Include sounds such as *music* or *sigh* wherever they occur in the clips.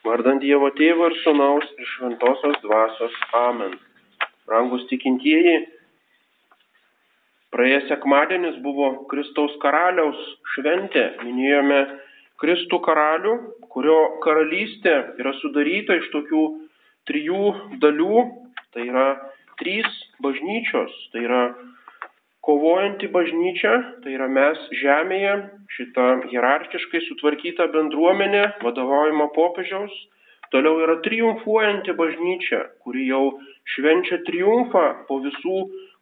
Vardant Dievo Tėvo ir Sūnaus ir Šventosios Dvasios. Amen. Rangus tikintieji, praėjęs sekmadienis buvo Kristaus karaliaus šventė. Minėjome Kristų karalių, kurio karalystė yra sudaryta iš tokių trijų dalių. Tai yra trys bažnyčios. Tai yra kovojanti bažnyčia, tai yra mes žemėje, šita hierarchiškai sutvarkyta bendruomenė, vadovaujama popiežiaus, toliau yra triumfuojanti bažnyčia, kuri jau švenčia triumfą po visų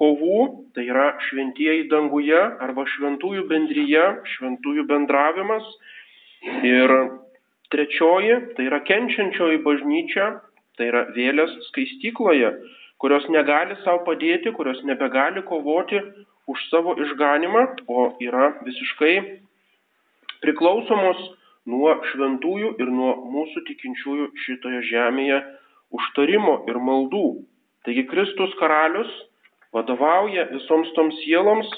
kovų, tai yra šventieji danguje arba šventųjų bendryje, šventųjų bendravimas. Ir trečioji, tai yra kenčiančioji bažnyčia, tai yra vėlės skaistykloje, kurios negali savo padėti, kurios nebegali kovoti už savo išganimą, o yra visiškai priklausomos nuo šventųjų ir nuo mūsų tikinčiųjų šitoje žemėje užtarimo ir maldų. Taigi Kristus karalius vadovauja visoms toms sieloms,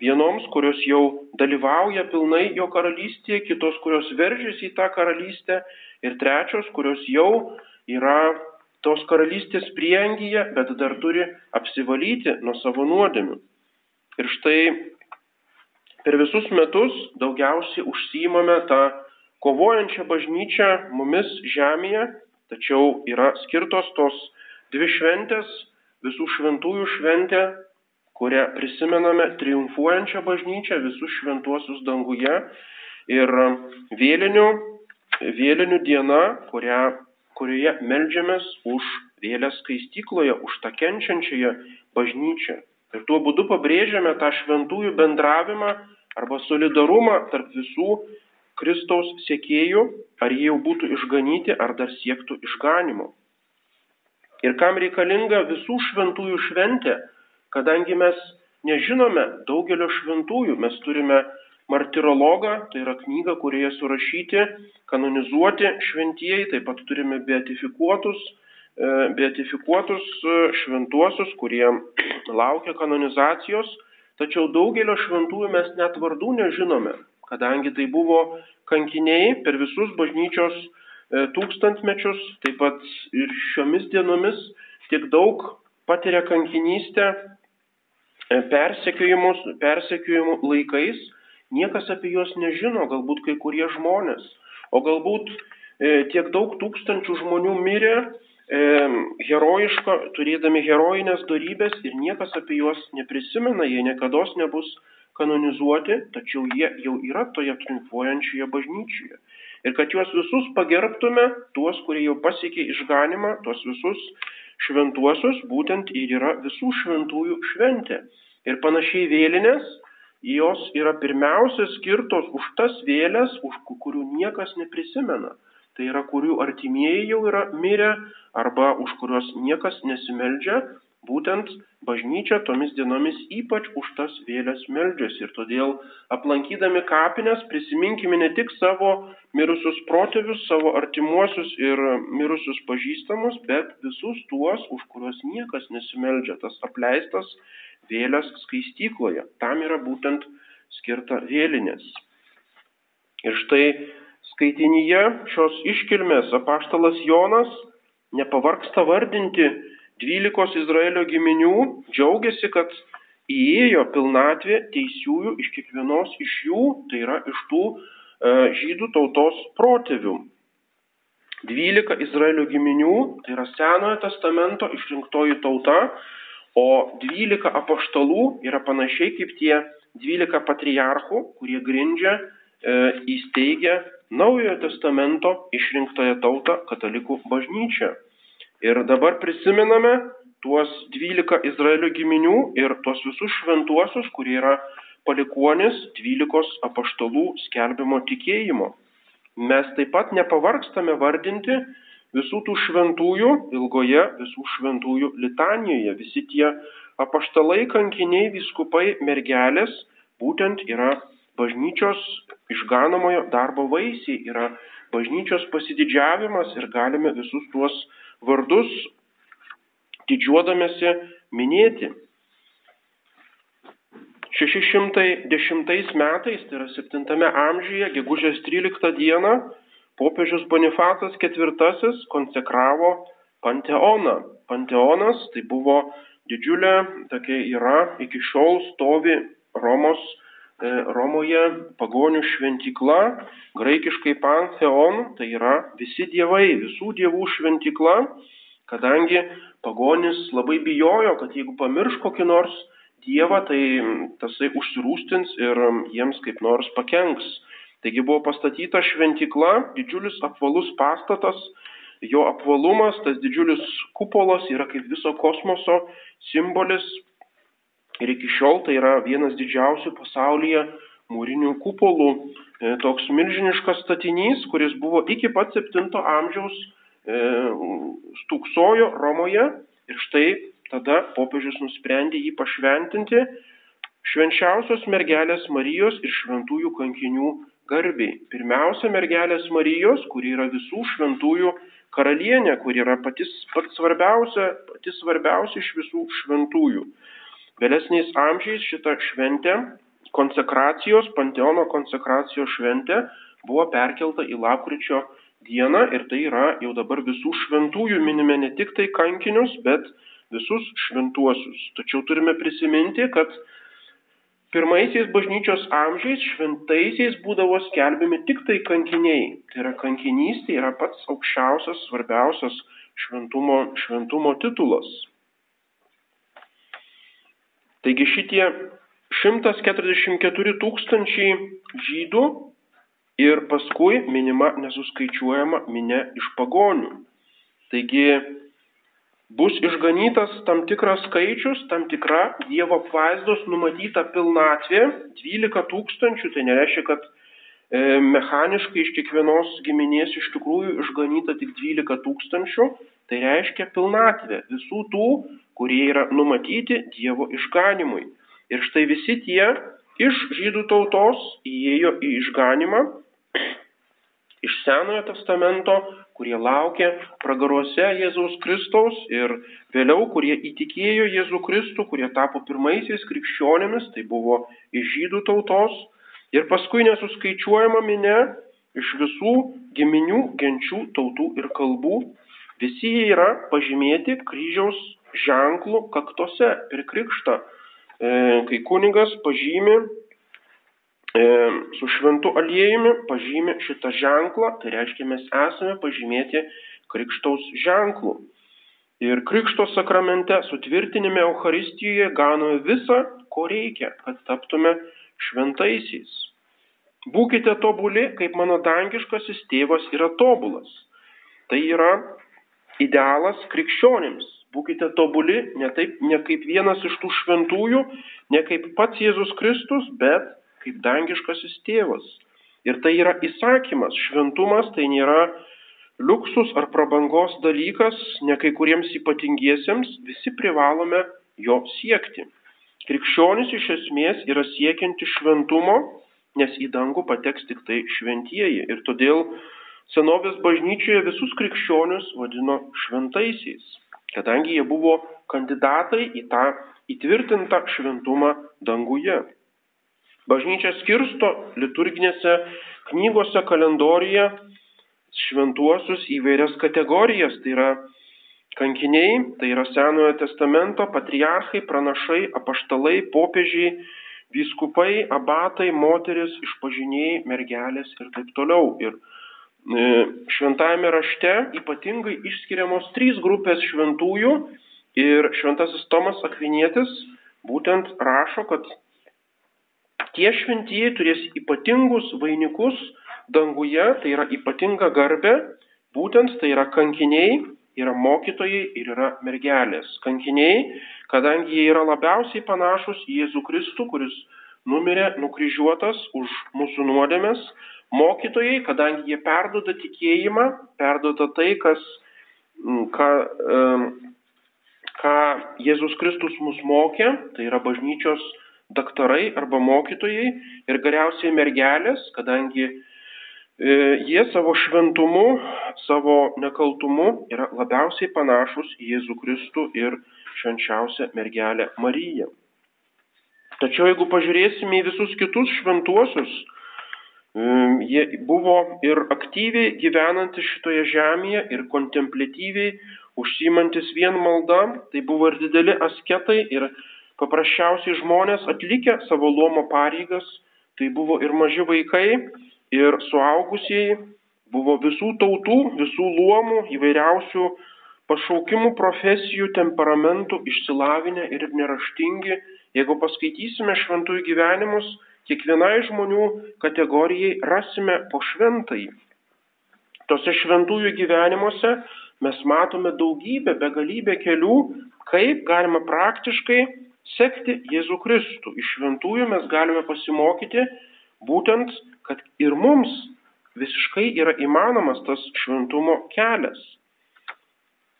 vienoms, kurios jau dalyvauja pilnai jo karalystėje, kitos, kurios veržiasi į tą karalystę ir trečios, kurios jau yra tos karalystės priengyje, bet dar turi apsivalyti nuo savo nuodėmių. Ir štai per visus metus daugiausiai užsijimame tą kovojančią bažnyčią mumis žemėje, tačiau yra skirtos tos dvi šventės, visų šventųjų šventė, kurią prisimename triumfuojančią bažnyčią, visus šventuosius danguje ir vėlinių, vėlinių diena, kurią kurioje melžiamės už vėlės skaistykloje, už tą kenčiančiąją bažnyčią. Ir tuo būdu pabrėžiame tą šventųjų bendravimą arba solidarumą tarp visų Kristaus sėkėjų, ar jie jau būtų išganyti, ar dar siektų išganimo. Ir kam reikalinga visų šventųjų šventė, kadangi mes nežinome daugelio šventųjų, mes turime martirologą, tai yra knyga, kurioje surašyti, kanonizuoti šventieji, taip pat turime beatifikuotus, e, beatifikuotus e, šventuosius, kurie *clears throat* laukia kanonizacijos, tačiau daugelio šventųjų mes net vardų nežinome, kadangi tai buvo kankiniai per visus bažnyčios e, tūkstantmečius, taip pat ir šiomis dienomis tiek daug patiria kankinystę persekiojimų laikais, Niekas apie juos nežino, galbūt kai kurie žmonės, o galbūt e, tiek daug tūkstančių žmonių mirė e, herojiško, turėdami herojinės darybės ir niekas apie juos neprisimena, jie niekada nebus kanonizuoti, tačiau jie jau yra toje triumfuojančioje bažnyčioje. Ir kad juos visus pagerbtume, tuos, kurie jau pasiekė išganimą, tuos visus šventuosius, būtent ir yra visų šventųjų šventė. Ir panašiai vėlinės jos yra pirmiausia skirtos už tas vėlės, už kurių niekas neprisimena. Tai yra, kurių artimieji jau yra mirę arba už kuriuos niekas nesimeldžia, būtent bažnyčia tomis dienomis ypač už tas vėlės meldžiasi. Ir todėl aplankydami kapines prisiminkime ne tik savo mirusius protėvius, savo artimuosius ir mirusius pažįstamus, bet visus tuos, už kuriuos niekas nesimeldžia, tas apleistas vėlės skaistykloje. Tam yra būtent skirta vėlinės. Ir štai skaitinyje šios iškilmės apaštalas Jonas nepavarksta vardinti dvylikos Izraelio giminių, džiaugiasi, kad įėjo pilnatvė teisiųjų iš kiekvienos iš jų, tai yra iš tų e, žydų tautos protėvių. Dvylika Izraelio giminių, tai yra Senojo testamento išrinktoji tauta, O dvylika apaštalų yra panašiai kaip tie dvylika patriarchų, kurie grindžia, e, įsteigia Naujojo testamento išrinktąją tautą katalikų bažnyčią. Ir dabar prisimename tuos dvylika Izraelio giminių ir tuos visus šventuosius, kurie yra palikuonis dvylikos apaštalų skelbimo tikėjimo. Mes taip pat nepavarkstame vardinti visų tų šventųjų ilgoje visų šventųjų litanijoje. Visi tie apaštalai, kankiniai, viskupai, mergelės būtent yra bažnyčios išganomojo darbo vaisiai, yra bažnyčios pasididžiavimas ir galime visus tuos vardus didžiuodamėsi minėti. 610 metais, tai yra 7 amžiuje, gegužės 13 dieną, popiežius Bonifacas IV konsekravo Panteoną. Panteonas tai buvo didžiulė, tokia yra, iki šiol stovi Romos, e, Romoje pagonių šventykla, graikiškai Pantheon, tai yra visi dievai, visų dievų šventykla, kadangi pagonis labai bijojo, kad jeigu pamirš kokį nors dievą, tai tasai užsirūstins ir jiems kaip nors pakenks. Taigi buvo pastatyta šventykla, didžiulis apvalus pastatas, jo apvalumas, tas didžiulis kupolas yra kaip viso kosmoso simbolis ir iki šiol tai yra vienas didžiausių pasaulyje mūrinių kupolų. E, toks milžiniškas statinys, kuris buvo iki pat 7 amžiaus e, stūksojo Romoje ir štai tada popiežius nusprendė jį pašventinti švenčiausios mergelės Marijos ir šventųjų kankinių garbiai. Pirmiausia, mergelės Marijos, kuri yra visų šventųjų karalienė, kuri yra patys, pats svarbiausia, pati svarbiausia iš visų šventųjų. Vėlesniais amžiais šita šventė, konsekracijos, panteono konsekracijos šventė buvo perkelta į lapkričio dieną ir tai yra jau dabar visų šventųjų minime ne tik tai kankinius, bet visus šventuosius. Tačiau turime prisiminti, kad Pirmaisiais bažnyčios amžiais šventaisiais būdavo skelbiami tik tai kankiniai. Tai yra kankinystė yra pats aukščiausias, svarbiausias šventumo, šventumo titulas. Taigi šitie 144 tūkstančiai žydų ir paskui minima nesuskaičiuojama minė iš pagonių. Taigi bus išganytas tam tikras skaičius, tam tikra Dievo apvaizdos numatyta pilnatvė, 12 tūkstančių, tai nereiškia, kad e, mechaniškai iš kiekvienos giminės iš tikrųjų išganyta tik 12 tūkstančių, tai reiškia pilnatvė visų tų, kurie yra numatyti Dievo išganimui. Ir štai visi tie iš žydų tautos įėjo į išganimą iš Senojo testamento, kurie laukė pragaruose Jėzaus Kristaus ir vėliau, kurie įtikėjo Jėzų Kristų, kurie tapo pirmaisiais krikščionėmis, tai buvo iš žydų tautos ir paskui nesuskaičiuojama minė iš visų giminių, genčių, tautų ir kalbų. Visi jie yra pažymėti kryžiaus ženklų kaktose per krikštą. E, kai kunigas pažymi su šventu aliejumi pažymė šitą ženklą, tai reiškia mes esame pažymėti krikštaus ženklų. Ir krikšto sakramente sutvirtinime Euharistijoje gauname visą, ko reikia, kad taptume šventaisiais. Būkite tobuli, kaip mano dangiškasis tėvas yra tobulas. Tai yra idealas krikščionims. Būkite tobuli ne, taip, ne kaip vienas iš tų šventųjų, ne kaip pats Jėzus Kristus, bet kaip dangiškasis tėvas. Ir tai yra įsakymas. Šventumas tai nėra liuksus ar prabangos dalykas, ne kai kuriems ypatingiesiems, visi privalome jo siekti. Krikščionis iš esmės yra siekianti šventumo, nes į dangų pateks tik tai šventieji. Ir todėl senovės bažnyčioje visus krikščionius vadino šventaisiais, kadangi jie buvo kandidatai į tą įtvirtintą šventumą danguje. Bažnyčia skirsto liturginėse knygose kalendorijoje šventuosius įvairias kategorijas. Tai yra kankiniai, tai yra Senojo testamento, patriarchai, pranašai, apaštalai, popiežiai, vyskupai, abatai, moteris, išpažiniai, mergelės ir taip toliau. Ir e, šventajame rašte ypatingai išskiriamos trys grupės šventųjų ir šventasis Tomas Akvinietis būtent rašo, kad tie šventieji turės ypatingus vainikus danguje, tai yra ypatinga garbė, būtent tai yra kankiniai, yra mokytojai ir yra mergelės. Kankiniai, kadangi jie yra labiausiai panašus į Jėzų Kristų, kuris numirė nukryžiuotas už mūsų nuodėmės. Mokytojai, kadangi jie perdoda tikėjimą, perdoda tai, kas, ką, ką Jėzus Kristus mus mokė, tai yra bažnyčios daktarai arba mokytojai ir galiausiai mergelės, kadangi e, jie savo šventumu, savo nekaltumu yra labiausiai panašus į Jėzų Kristų ir švenčiausią mergelę Mariją. Tačiau jeigu pažiūrėsime į visus kitus šventuosius, Jie buvo ir aktyviai gyvenantis šitoje žemėje, ir kontemplatyviai užsimantis vien malda, tai buvo ir dideli asketai, ir paprasčiausiai žmonės atlikę savo luomo pareigas, tai buvo ir maži vaikai, ir suaugusieji, buvo visų tautų, visų luomų, įvairiausių pašaukimų, profesijų, temperamentų, išsilavinę ir neraštingi. Jeigu paskaitysime šventųjų gyvenimus, kiekvienai žmonių kategorijai rasime po šventai. Tose šventųjų gyvenimuose mes matome daugybę, begalybę kelių, kaip galima praktiškai sekti Jėzų Kristų. Iš šventųjų mes galime pasimokyti būtent, kad ir mums visiškai yra įmanomas tas šventumo kelias.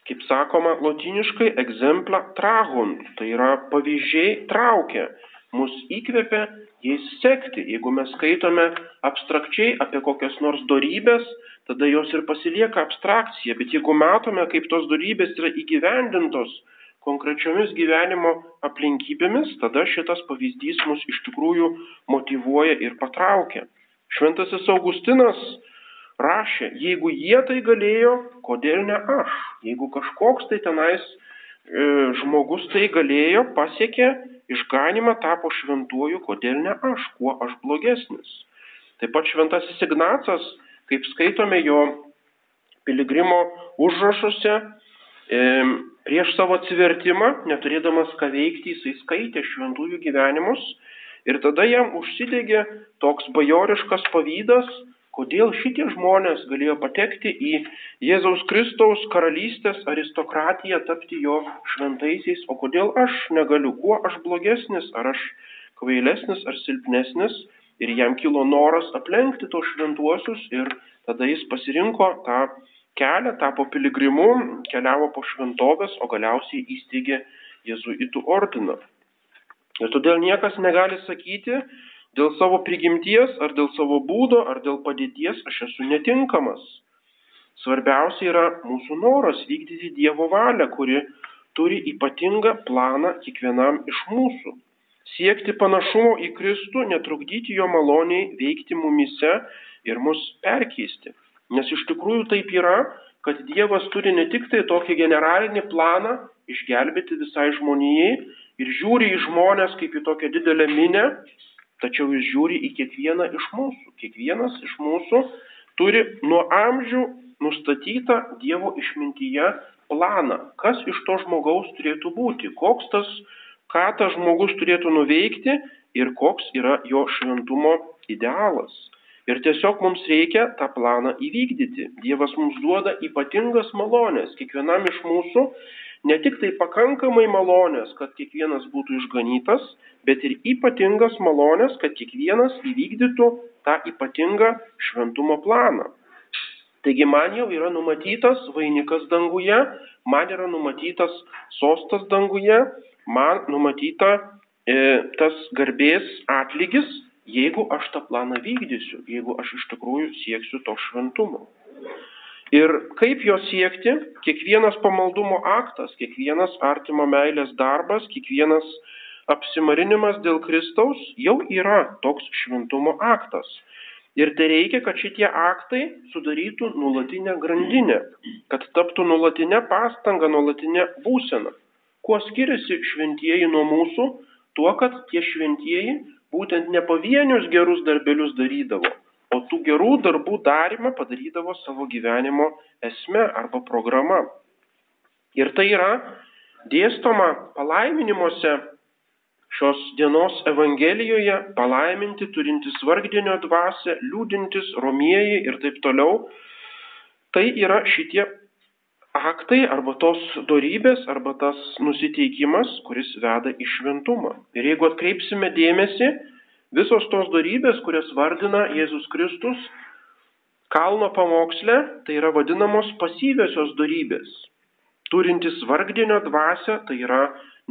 Kaip sakoma, latiniškai exempla trahunt, tai yra pavyzdžiai traukia, mus įkvepia jais sekti. Jeigu mes skaitome abstrakčiai apie kokias nors darybės, tada jos ir pasilieka abstrakcija, bet jeigu matome, kaip tos darybės yra įgyvendintos konkrečiomis gyvenimo aplinkybėmis, tada šitas pavyzdys mus iš tikrųjų motivuoja ir patraukia. Šventasis Augustinas rašė, jeigu jie tai galėjo, kodėl ne aš? Jeigu kažkoks tai tenais e, žmogus tai galėjo, pasiekė, išganimą tapo šventuoju, kodėl ne aš, kuo aš blogesnis. Taip pat šventasis Ignacas, kaip skaitome jo piligrimo užrašuose, prieš savo atsivertimą, neturėdamas ką veikti, jisai skaitė šventųjų gyvenimus ir tada jam užsidegė toks bajoriškas pavydas, Kodėl šitie žmonės galėjo patekti į Jėzaus Kristaus karalystės aristokratiją, tapti jo šventaisiais, o kodėl aš negaliu, kuo aš blogesnis, ar aš kvailesnis, ar silpnesnis. Ir jam kilo noras aplenkti tos šventuosius ir tada jis pasirinko tą kelią, tapo piligrimu, keliavo po šventovės, o galiausiai įsteigė Jėzuitų ordiną. Ir todėl niekas negali sakyti, Dėl savo prigimties, ar dėl savo būdo, ar dėl padėties aš esu netinkamas. Svarbiausia yra mūsų noras vykdyti Dievo valią, kuri turi ypatingą planą kiekvienam iš mūsų. Siekti panašumo į Kristų, netrukdyti jo maloniai veikti mumise ir mus perkeisti. Nes iš tikrųjų taip yra, kad Dievas turi ne tik tai tokį generalinį planą išgelbėti visai žmonijai ir žiūri į žmonės kaip į tokią didelę minę, tačiau jis žiūri į kiekvieną iš mūsų. Kiekvienas iš mūsų turi nuo amžių nustatytą Dievo išmintyje planą, kas iš to žmogaus turėtų būti, koks tas, ką tas žmogus turėtų nuveikti ir koks yra jo šventumo idealas. Ir tiesiog mums reikia tą planą įvykdyti. Dievas mums duoda ypatingas malonės. Kiekvienam iš mūsų ne tik tai pakankamai malonės, kad kiekvienas būtų išganytas, bet ir ypatingas malonės, kad kiekvienas įvykdytų tą ypatingą šventumo planą. Taigi man jau yra numatytas vainikas danguje, man yra numatytas sostas danguje, man numatyta e, tas garbės atlygis, jeigu aš tą planą vykdysiu, jeigu aš iš tikrųjų sieksiu to šventumo. Ir kaip jo siekti, kiekvienas pamaldumo aktas, kiekvienas artimo meilės darbas, kiekvienas apsimarinimas dėl Kristaus jau yra toks šventumo aktas. Ir tai reikia, kad šitie aktai sudarytų nulatinę grandinę, kad taptų nulatinę pastangą, nulatinę būseną. Kuo skiriasi šventieji nuo mūsų? Tuo, kad tie šventieji būtent ne pavienius gerus darbelius darydavo, o tų gerų darbų darimą padarydavo savo gyvenimo esme arba programa. Ir tai yra dėstoma palaiminimuose šios dienos Evangelijoje, palaiminti turintys vargdienio dvasę, liūdintis, romieji ir taip toliau. Tai yra šitie aktai arba tos darybės arba tas nusiteikimas, kuris veda į šventumą. Ir jeigu atkreipsime dėmesį, Visos tos darybės, kurias vardina Jėzus Kristus kalno pamoksle, tai yra vadinamos pasyviosios darybės. Turintis vargdienio dvasę, tai yra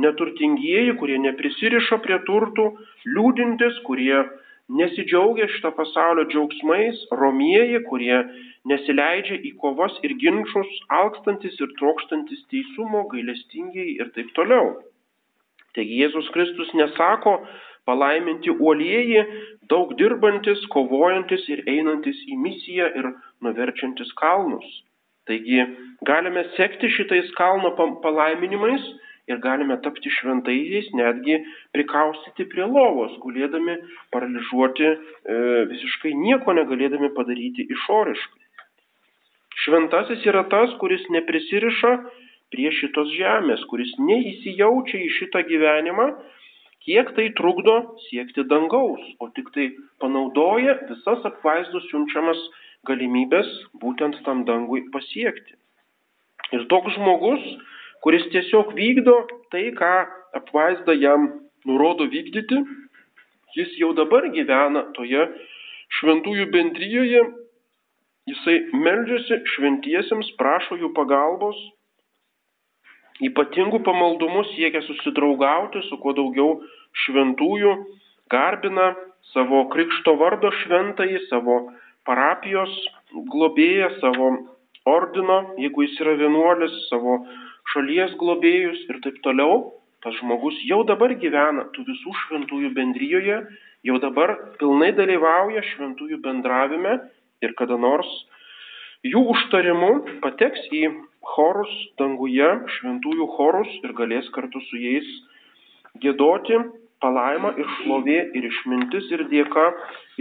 neturtingieji, kurie neprisiriša prie turtų, liūdintis, kurie nesidžiaugia šito pasaulio džiaugsmais, romieji, kurie nesileidžia į kovas ir ginčius, alkstantis ir trokštantis teisumo, gailestingiai ir taip toliau. Taigi Jėzus Kristus nesako, palaiminti uolieji, daug dirbantis, kovojantis ir einantis į misiją ir nuverčiantis kalnus. Taigi galime sekti šitais kalno palaiminimais ir galime tapti šventaisiais, netgi prikaustyti prie lovos, gulėdami paralyžiuoti, e, visiškai nieko negalėdami padaryti išoriškai. Šventasis yra tas, kuris neprisiriša prie šitos žemės, kuris neįsijaučia į šitą gyvenimą, kiek tai trukdo siekti dangaus, o tik tai panaudoja visas apvaizdus siunčiamas galimybės būtent tam dangui pasiekti. Ir toks žmogus, kuris tiesiog vykdo tai, ką apvaizda jam nurodo vykdyti, jis jau dabar gyvena toje šventųjų bendryjoje, jisai meldžiasi šventiesiems, prašo jų pagalbos, ypatingų pamaldumų siekia susidraugauti su kuo daugiau šventųjų, garbina savo krikšto vardo šventąjį, savo parapijos globėją, savo ordino, jeigu jis yra vienuolis, savo šalies globėjus ir taip toliau, tas žmogus jau dabar gyvena tų visų šventųjų bendryjoje, jau dabar pilnai dalyvauja šventųjų bendravime ir kada nors jų užtarimu pateks į chorus danguje, šventųjų chorus ir galės kartu su jais gėdoti palaima ir šlovė ir išmintis ir dėka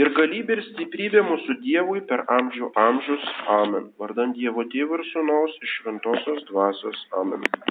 ir galybė ir stiprybė mūsų Dievui per amžių amžius. Amen. Vardant Dievo Tėvų ir Sūnaus iš Šventosios Dvasios. Amen.